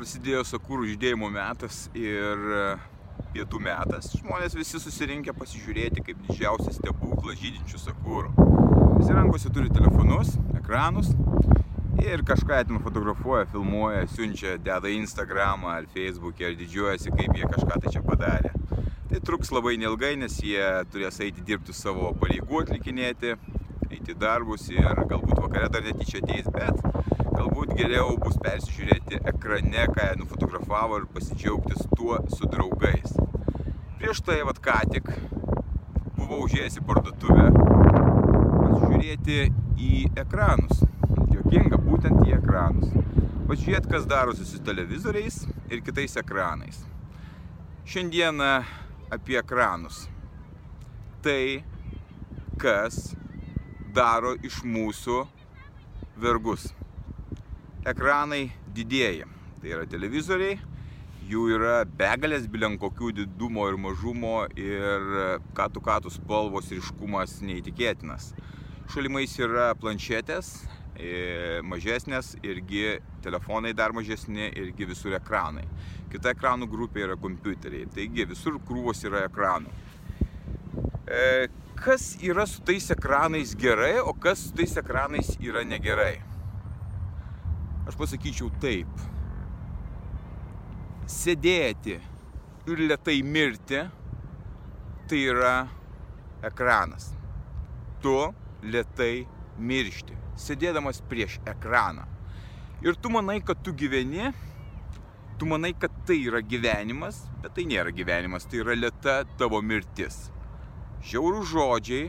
Prasidėjo sakūrų žydėjimo metas ir e, pietų metas. Žmonės visi susirinkę pasižiūrėti kaip didžiausias stebuklas žydinčių sakūrų. Visi rankose turi telefonus, ekranus ir kažką ten fotografuoja, filmuoja, siunčia, deda Instagramą ar Facebook'e ar didžiuojasi, kaip jie kažką tai čia padarė. Tai truks labai neilgai, nes jie turės eiti dirbti savo pareigų atlikinėti, eiti darbus ir galbūt vakare dar netyčia ateis, bet galbūt geriau bus persižiūrėti ekrane, ką jie nufotografavo ir pasidžiaugti tuo su draugais. Prieš tai, vad ką tik, buvau užėjęs į parduotuvę pasižiūrėti į ekranus. Jokinga, būtent į ekranus. Pažiūrėti, kas darosi su televizoriais ir kitais ekranais. Šiandieną apie ekranus. Tai, kas daro iš mūsų vergus ekranai didėja. Tai yra televizoriai, jų yra begalės bilenkokių didumo ir mažumo ir katų katų spalvos ryškumas neįtikėtinas. Šalimais yra planšetės, e, mažesnės, irgi telefonai dar mažesni, irgi visur ekranai. Kita ekranų grupė yra kompiuteriai, taigi visur krūvos yra ekranų. E, kas yra su tais ekranais gerai, o kas su tais ekranais yra negerai? Aš pasakyčiau taip. Sėdėti ir lietai mirti tai yra ekranas. Tu lietai miršti, sėdėdamas prieš ekraną. Ir tu manai, kad tu gyveni, tu manai, kad tai yra gyvenimas, bet tai nėra gyvenimas, tai yra lieta tavo mirtis. Žiaurų žodžiai,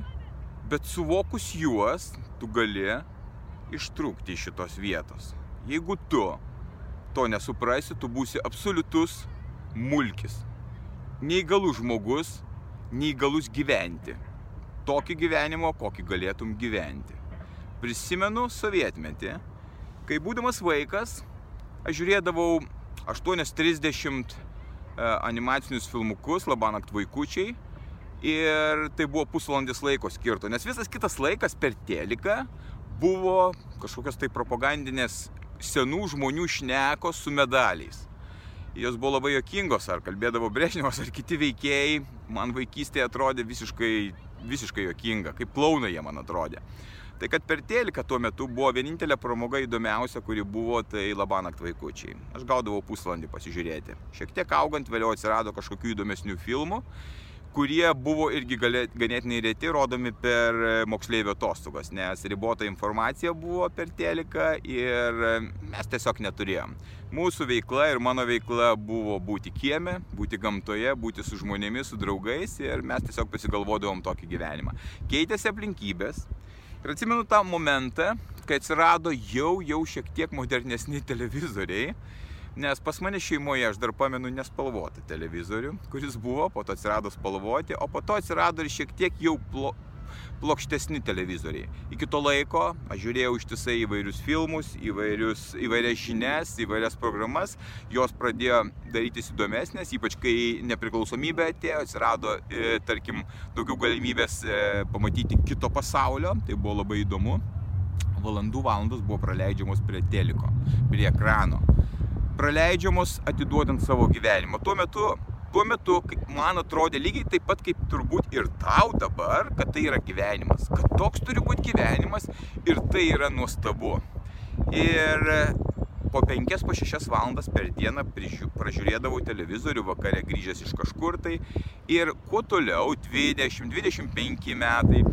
bet suvokus juos, tu gali ištrūkti iš šitos vietos. Jeigu tu to nesuprasi, tu būsi absoliutus mulkis. Neįgalus žmogus, neįgalus gyventi. Tokį gyvenimo, kokį galėtum gyventi. Prisimenu sovietmetį, kai būdamas vaikas, aš žiūrėdavau 8.30 e, animacinius filmukus, labanakt vaikučiai. Ir tai buvo pusvalandis laiko skirto, nes visas kitas laikas per teliką buvo kažkokios tai propagandinės senų žmonių šnekos su medaliais. Jos buvo labai jokingos, ar kalbėdavo Brežnevas, ar kiti veikėjai, man vaikystėje atrodė visiškai, visiškai jokinga, kaip klaunai jie man atrodė. Tai kad per teliką tuo metu buvo vienintelė pramoga įdomiausia, kuri buvo, tai labanakt vaikučiai. Aš gaudavau pusvalandį pasižiūrėti. Šiek tiek augant vėliau atsirado kažkokių įdomesnių filmų kurie buvo irgi ganėtinai reti, rodomi per e, moksleivio atostogas, nes ribota informacija buvo per teliką ir e, mes tiesiog neturėjom. Mūsų veikla ir mano veikla buvo būti kieme, būti gamtoje, būti su žmonėmis, su draugais ir mes tiesiog pasigalvodavom tokį gyvenimą. Keitėsi aplinkybės. Ir atsimenu tą momentą, kai atsirado jau, jau šiek tiek modernesni televizoriai Nes pas mane šeimoje aš dar pamenu nespalvotą televizorių, kuris buvo, po to atsirado spalvoti, o po to atsirado ir šiek tiek jau plo, plokštesni televizoriai. Iki to laiko aš žiūrėjau ištisai įvairius filmus, įvairius, įvairias žinias, įvairias programas, jos pradėjo darytis įdomesnės, ypač kai nepriklausomybė atėjo, atsirado, e, tarkim, daugiau galimybės e, pamatyti kito pasaulio, tai buvo labai įdomu. Valandų valandos buvo praleidžiamos prie teliko, prie ekrano praleidžiamos atiduodant savo gyvenimą. Tuo metu, tuo metu, man atrodė lygiai taip pat kaip turbūt ir tau dabar, kad tai yra gyvenimas, kad toks turi būti gyvenimas ir tai yra nuostabu. Ir po 5-6 valandas per dieną pražiūrėdavau televizorių vakare grįžęs iš kažkur tai ir kuo toliau 20-25 metai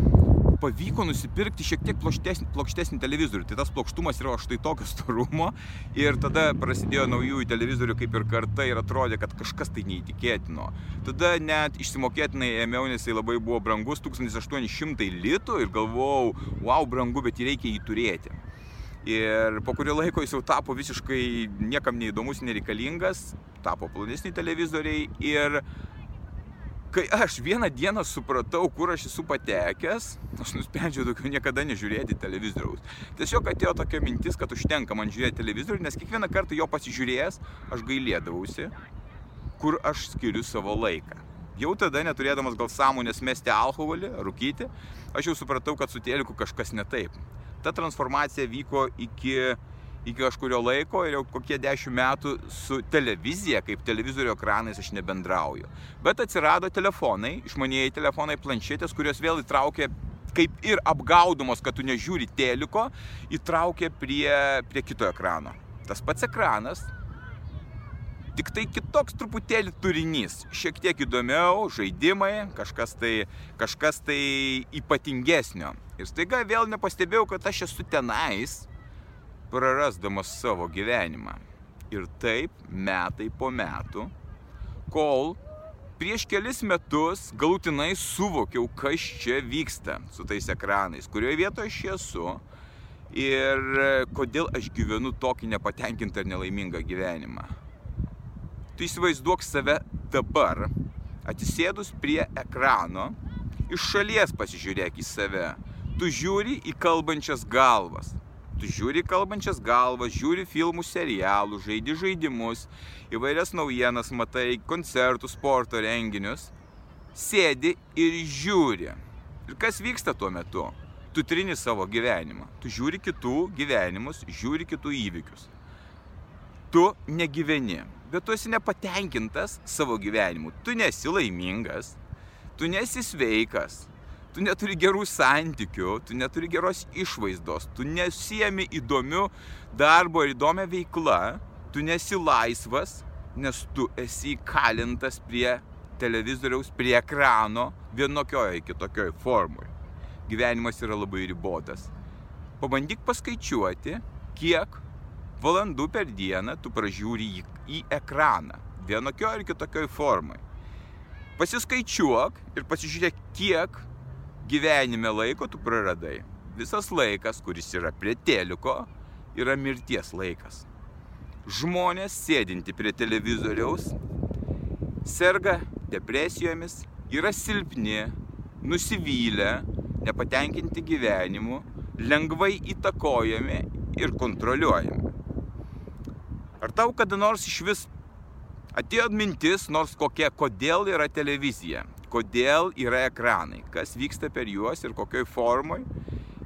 pavyko nusipirkti šiek tiek plokštesnį, plokštesnį televizorių. Tai tas plokštumas yra štai tokio storumo. Ir tada prasidėjo naujųjų televizorių kaip ir karta ir atrodė, kad kažkas tai neįtikėtino. Tada net išsimokėtinai ėmiau, nes jisai labai buvo brangus, 1800 litų ir galvojau, wow, brangu, bet reikia jį turėti. Ir po kurio laiko jis jau tapo visiškai niekam neįdomus, nereikalingas, tapo plonesni televizoriai ir kai aš vieną dieną supratau, kur aš esu patekęs, aš nusprendžiau daugiau niekada nežiūrėti televizoriaus. Tiesiog atėjo tokia mintis, kad užtenka man žiūrėti televizorių, nes kiekvieną kartą jo pasižiūrėjęs, aš gailėdavausi, kur aš skiriu savo laiką. Jau tada, neturėdamas gal sąmonės mesti alkoholį, rūkyti, aš jau supratau, kad su teliku kažkas ne taip. Ta transformacija vyko iki iki kažkurio laiko ir jau kokie dešimt metų su televizija, kaip televizorių ekranais aš nebendrauju. Bet atsirado telefonai, išmanieji telefonai, planšetės, kurios vėl įtraukė kaip ir apgaudomos, kad tu nežiūri teliko, įtraukė prie, prie kito ekrano. Tas pats ekranas, tik tai kitoks truputėlį turinys. Šiek tiek įdomiau, žaidimai, kažkas tai, kažkas tai ypatingesnio. Ir staiga vėl nepastebėjau, kad aš esu tenais, prarasdamas savo gyvenimą. Ir taip metai po metų, kol prieš kelis metus galutinai suvokiau, kas čia vyksta su tais ekranais, kurioje vietoje aš esu ir kodėl aš gyvenu tokį nepatenkintą ir nelaimingą gyvenimą. Tu įsivaizduok save dabar, atsisėdus prie ekrano, iš šalies pasižiūrėk į save. Tu žiūri į kalbančias galvas, Tu žiūri kalbančias galvas, žiūri filmų, serialų, žaidi žaidimus, įvairias naujienas, matai koncertų, sporto renginius, sėdi ir žiūri. Ir kas vyksta tuo metu? Tu trini savo gyvenimą, tu žiūri kitų gyvenimus, žiūri kitų įvykius. Tu negyveni, bet tu esi nepatenkintas savo gyvenimu, tu nesi laimingas, tu nesi sveikas, tu neturi gerų santykių, tu neturi geros išvaizdos, tu nesiemi įdomių darbo ir įdomią veiklą, tu nesi laisvas, nes tu esi kalintas prie televizoriaus, prie ekrano vienokioje kitokioje formoje. Gyvenimas yra labai ribotas. Pabandyk paskaičiuoti, kiek valandų per dieną tu pražiūri į, į ekraną vienokioje ir kitokioje formoje. Pasiskaičiuok ir pasižiūrėk, kiek gyvenime laiko tu praradai. Visas laikas, kuris yra prie teliko, yra mirties laikas. Žmonės sėdinti prie televizoriaus serga depresijomis, yra silpni, nusivylę, nepatenkinti gyvenimu, lengvai įtakojami ir kontroliuojami. Ar tau kada nors iš vis atėjo mintis, nors kokia, kodėl yra televizija? Kodėl yra ekranai, kas vyksta per juos ir kokioj formoj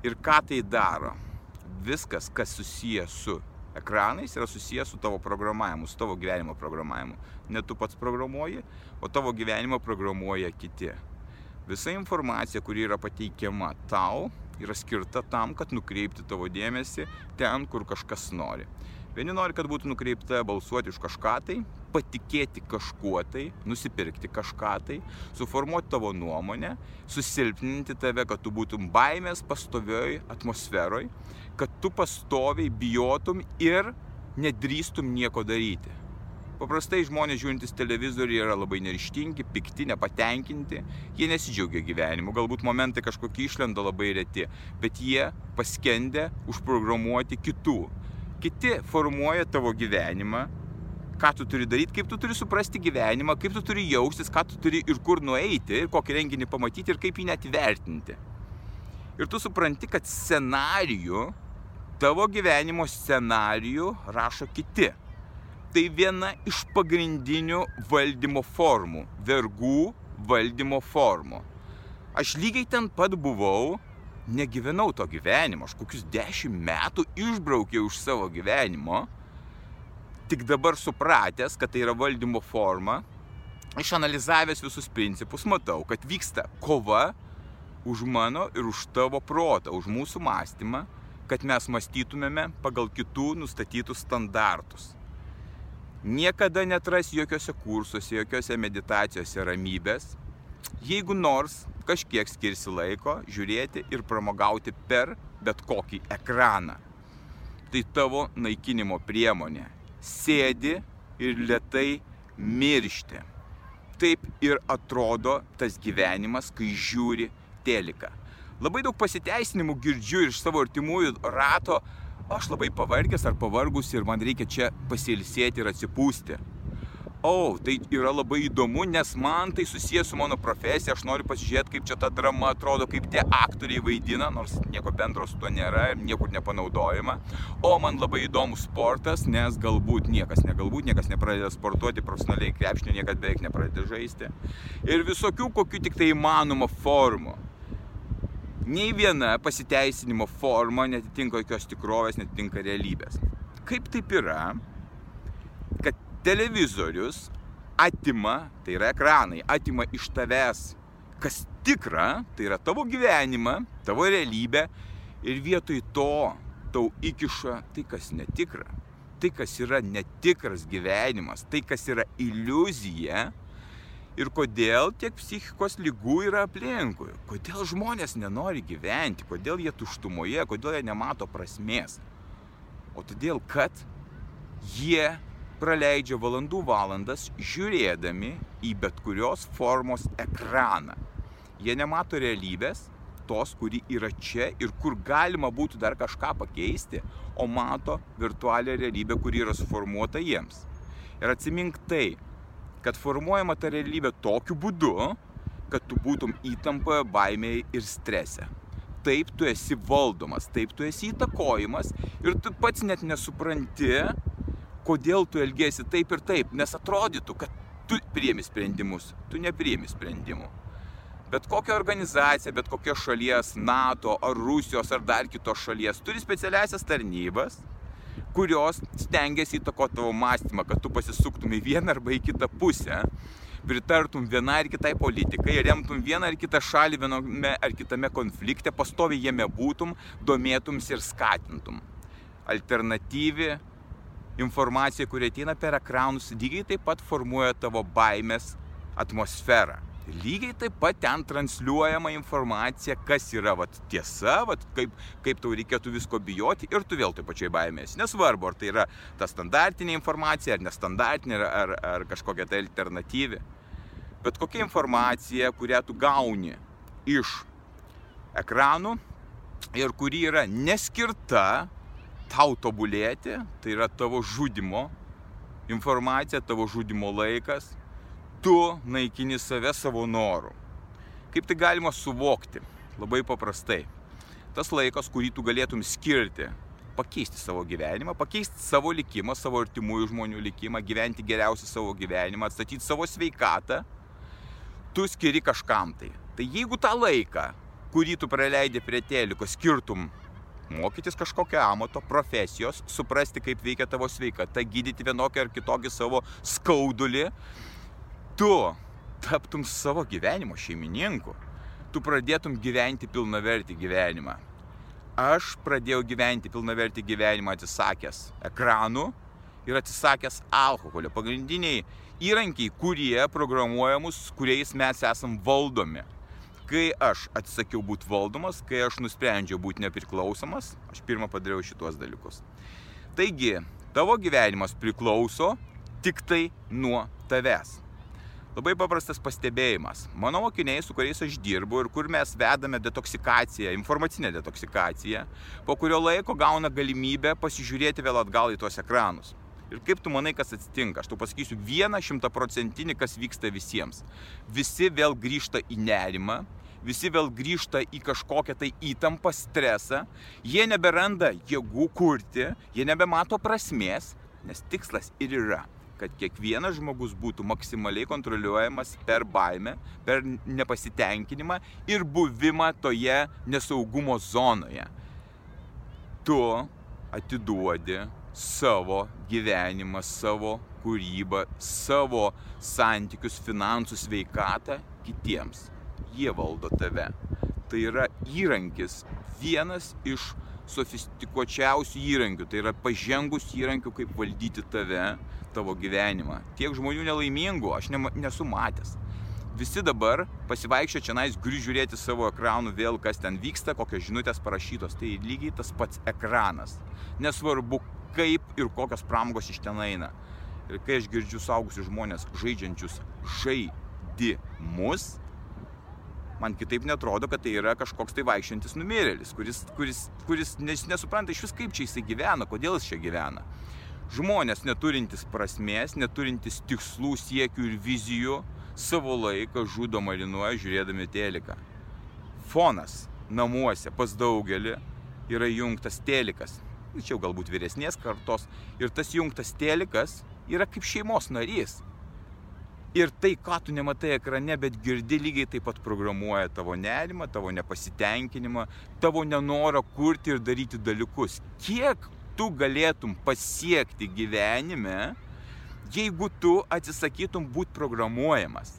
ir ką tai daro. Viskas, kas susijęs su ekranais, yra susijęs su tavo programavimu, su tavo gyvenimo programavimu. Ne tu pats programuoji, o tavo gyvenimą programuoja kiti. Visa informacija, kuri yra pateikiama tau, yra skirta tam, kad nukreipti tavo dėmesį ten, kur kažkas nori. Vieni nori, kad būtų nukreipta balsuoti už kažką tai, patikėti kažkuo tai, nusipirkti kažką tai, suformuoti tavo nuomonę, susilpninti tave, kad tu būtum baimės pastovioj atmosferoj, kad tu pastoviai bijotum ir nedrįstum nieko daryti. Paprastai žmonės žiūrintys televizorių yra labai nerištingi, pikti, nepatenkinti, jie nesidžiaugia gyvenimu, galbūt momentai kažkokie išlenda labai reti, bet jie paskendę užprogramuoti kitų kiti formuoja tavo gyvenimą, ką tu turi daryti, kaip tu turi suprasti gyvenimą, kaip tu turi jaustis, ką tu turi ir kur nueiti, ir kokį renginį pamatyti ir kaip jį net vertinti. Ir tu supranti, kad scenarijų, tavo gyvenimo scenarijų rašo kiti. Tai viena iš pagrindinių valdymo formų - vergų valdymo formų. Aš lygiai ten pat buvau negyvenau to gyvenimo, aš kokius dešimt metų išbraukiau iš savo gyvenimo, tik dabar supratęs, kad tai yra valdymo forma, išanalizavęs visus principus, matau, kad vyksta kova už mano ir už tavo protą, už mūsų mąstymą, kad mes mąstytumėme pagal kitų nustatytus standartus. Niekada netras jokiose kursuose, jokiose meditacijose ramybės, jeigu nors kažkiek skirsi laiko žiūrėti ir pramogauti per bet kokį ekraną. Tai tavo naikinimo priemonė. Sėdi ir lietai miršti. Taip ir atrodo tas gyvenimas, kai žiūri teliką. Labai daug pasiteisinimų girdžiu iš savo artimųjų rato, aš labai pavargęs ar pavargus ir man reikia čia pasilsėti ir atsipūsti. O, oh, tai yra labai įdomu, nes man tai susijęs su mano profesija, aš noriu pasižiūrėti, kaip čia ta drama atrodo, kaip tie aktoriai vaidina, nors nieko bendro su tuo nėra ir niekur nepanaudojama. O man labai įdomus sportas, nes galbūt niekas, ne galbūt niekas nepradeda sportuoti profesionaliai krepšinio, niekas beveik nepradeda žaisti. Ir visokių kokių tik tai įmanoma formų nei viena pasiteisinimo forma netitinka jokios tikrovės, netitinka realybės. Kaip taip yra, televizorius atima, tai yra ekranai, atima iš tavęs, kas tikra, tai yra tavo gyvenimą, tavo realybę ir vietoj to tau įkiša tai, kas netikra. Tai, kas yra netikras gyvenimas, tai, kas yra iliuzija, ir kodėl tiek psichikos lygų yra aplinkui. Kodėl žmonės nenori gyventi, kodėl jie tuštumoje, kodėl jie nemato prasmės. O todėl, kad jie praleidžia valandų valandas žiūrėdami į bet kurios formos ekraną. Jie nemato realybės, tos, kuri yra čia ir kur galima būtų dar kažką pakeisti, o mato virtualią realybę, kuri yra suformuota jiems. Ir atsimink tai, kad formuojama ta realybė tokiu būdu, kad tu būtum įtampoje, baimėje ir strese. Taip tu esi valdomas, taip tu esi įtakojimas ir tu pats net nesupranti, kodėl tu elgesi taip ir taip, nes atrodytų, kad tu priemi sprendimus, tu nepriemi sprendimų. Bet kokia organizacija, bet kokia šalies, NATO ar Rusijos ar dar kitos šalies turi specialiasias tarnybas, kurios stengiasi įtakoti tavo mąstymą, kad tu pasisuktum į vieną arba į kitą pusę, pritartum vienai ar kitai politikai, remtum vieną ar kitą šalį viename ar kitame konflikte, pastovi jame būtum, domėtums ir skatintum. Alternatyvi informacija, kuri ateina per ekranus, lygiai taip pat formuoja tavo baimės atmosferą. Lygiai taip pat ten transliuojama informacija, kas yra vat, tiesa, vat, kaip, kaip tau reikėtų visko bijoti ir tu vėl taip pačiai baimės. Nesvarbu, ar tai yra ta standartinė informacija, ar nestandartinė, ar, ar, ar kažkokia tai alternatyvi. Bet kokia informacija, kurią tu gauni iš ekranų ir kuri yra neskirta tau tobulėti, tai yra tavo žudimo informacija, tavo žudimo laikas, tu naikini save savo noru. Kaip tai galima suvokti? Labai paprastai. Tas laikas, kurį tu galėtum skirti, pakeisti savo gyvenimą, pakeisti savo likimą, savo artimųjų žmonių likimą, gyventi geriausią savo gyvenimą, atstatyti savo sveikatą, tu skiri kažkam tai. Tai jeigu tą laiką, kurį tu praleidai prie teliko, skirtum mokytis kažkokio amato, profesijos, suprasti, kaip veikia tavo sveikata, gydyti vienokį ar kitokį savo skaudulį, tu taptum savo gyvenimo šeimininku, tu pradėtum gyventi pilnavertį gyvenimą. Aš pradėjau gyventi pilnavertį gyvenimą atsisakęs ekranų ir atsisakęs alkoholio. Pagrindiniai įrankiai, kurie programuoja mus, kuriais mes esam valdomi. Kai aš atsisakiau būti valdomas, kai aš nusprendžiau būti nepriklausomas, aš pirmą padariau šituos dalykus. Taigi, tavo gyvenimas priklauso tik tai nuo tavęs. Labai paprastas pastebėjimas. Mano mokiniai, su kuriais aš dirbu ir kur mes vedame detoksikaciją, informacinę detoksikaciją, po kurio laiko gauna galimybę pasižiūrėti vėl atgal į tuos ekranus. Ir kaip tu manai, kas atsitinka? Aš tau pasakysiu vieną šimtaprocentinį, kas vyksta visiems. Visi vėl grįžta į nerimą, visi vėl grįžta į kažkokią tai įtampą, stresą, jie neberanda jėgų kurti, jie nebemato prasmės, nes tikslas ir yra kad kiekvienas žmogus būtų maksimaliai kontroliuojamas per baimę, per nepasitenkinimą ir buvimą toje nesaugumo zonoje. Tu atiduodi savo gyvenimą, savo kūrybą, savo santykius, finansus, sveikatą kitiems. Jie valdo tave. Tai yra įrankis, vienas iš sofistikuočiausių įrankių, tai yra pažengus įrankių, kaip valdyti tave, tavo gyvenimą. Tiek žmonių nelaimingų aš ne, nesu matęs. Visi dabar pasivaikščio čia nais, grįž žiūrėti savo ekranų vėl, kas ten vyksta, kokios žinutės parašytos. Tai lygiai tas pats ekranas. Nesvarbu, kaip ir kokios pramogos iš ten eina. Ir kai aš girdžiu saugusius žmonės žaidžiančius žaidimus, man kitaip netrodo, kad tai yra kažkoks tai vaikščiantis numirėlis, kuris, kuris, kuris nes, nesupranta iš vis kaip čia jisai gyvena, kodėl jis čia gyvena. Žmonės neturintys prasmės, neturintys tikslų, siekių ir vizijų, savo laiką žudo marinuoja žiūrėdami teliką. Fonas namuose pas daugelį yra jungtas telikas. Čia galbūt vyresnės kartos. Ir tas jungtas telikas yra kaip šeimos narys. Ir tai, ką tu nematai ekrane, bet girdi lygiai taip pat programuoja tavo nerimą, tavo nepasitenkinimą, tavo nenorą kurti ir daryti dalykus. Kiek tu galėtum pasiekti gyvenime, jeigu tu atsisakytum būti programuojamas?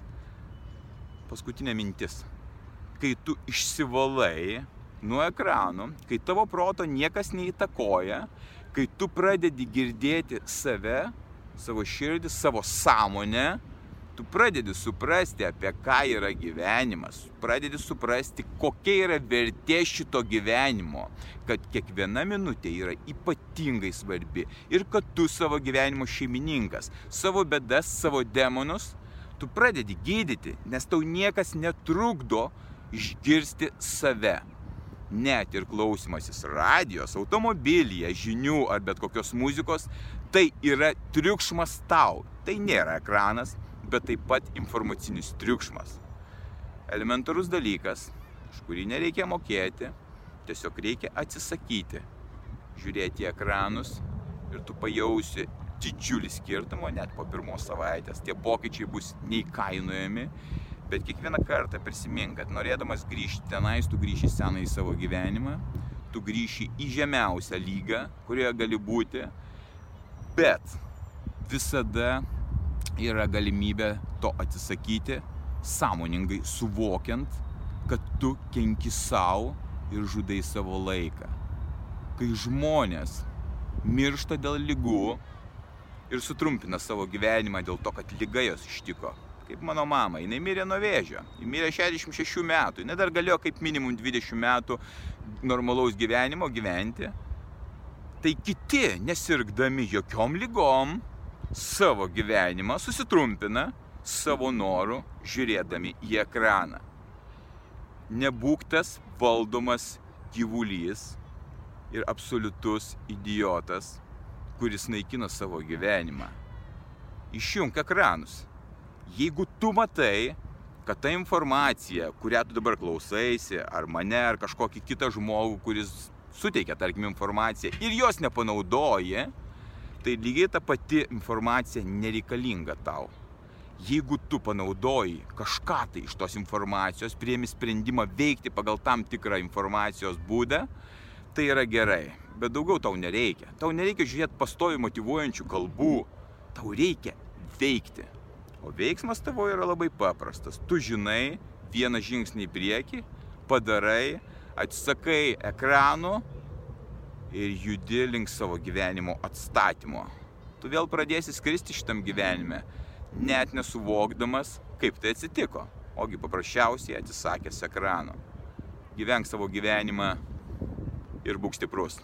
Paskutinė mintis. Kai tu išsivalai nuo ekranų, kai tavo proto niekas neįtakoja, kai tu pradedi girdėti save, savo širdį, savo sąmonę, tu pradedi suprasti, apie ką yra gyvenimas, pradedi suprasti, kokia yra vertė šito gyvenimo, kad kiekviena minutė yra ypatingai svarbi. Ir kad tu savo gyvenimo šeimininkas, savo bedas, savo demonus, tu pradedi gydyti, nes tau niekas netrukdo išgirsti save. Net ir klausimasis radijos, automobilyje, žinių ar bet kokios muzikos, tai yra triukšmas tau. Tai nėra ekranas, bet taip pat informacinis triukšmas. Elementarus dalykas, už kurį nereikia mokėti, tiesiog reikia atsisakyti žiūrėti ekranus ir tu pajausi didžiulį skirtumą net po pirmos savaitės. Tie pokyčiai bus neįkainojami Bet kiekvieną kartą prisimink, kad norėdamas grįžti tenais, tu grįši seną į savo gyvenimą, tu grįši į žemiausią lygą, kurioje gali būti, bet visada yra galimybė to atsisakyti, sąmoningai suvokiant, kad tu kenki savo ir žudai savo laiką. Kai žmonės miršta dėl lygų ir sutrumpina savo gyvenimą dėl to, kad lyga jos ištiko, kaip mano mama, jinai mirė nuo vėžio, ji mirė 66 metų, jinai dar galėjo kaip minimum 20 metų normalaus gyvenimo gyventi. Tai kiti, nesirgdami jokiom lygom, savo gyvenimą susitrumpina savo norų žiūrėdami į ekraną. Nebūk tas valdomas gyvulys ir absoliutus idiotas, kuris naikina savo gyvenimą. Išjunk ekranus jeigu tu matai, kad ta informacija, kurią tu dabar klausaisi, ar mane, ar kažkokį kitą žmogų, kuris suteikia, tarkim, informaciją ir jos nepanaudoji, tai lygiai ta pati informacija nereikalinga tau. Jeigu tu panaudoji kažką tai iš tos informacijos, priemi sprendimą veikti pagal tam tikrą informacijos būdą, tai yra gerai. Bet daugiau tau nereikia. Tau nereikia žiūrėti pastovi motivuojančių kalbų. Tau reikia veikti. O veiksmas tavo yra labai paprastas. Tu žinai vieną žingsnį į priekį, padarai, atsisakai ekranų ir judi link savo gyvenimo atstatymo. Tu vėl pradėsi skristi šitam gyvenime, net nesuvokdamas, kaip tai atsitiko, ogi paprasčiausiai atsisakęs ekrano. Gyvenk savo gyvenimą ir būk stiprus.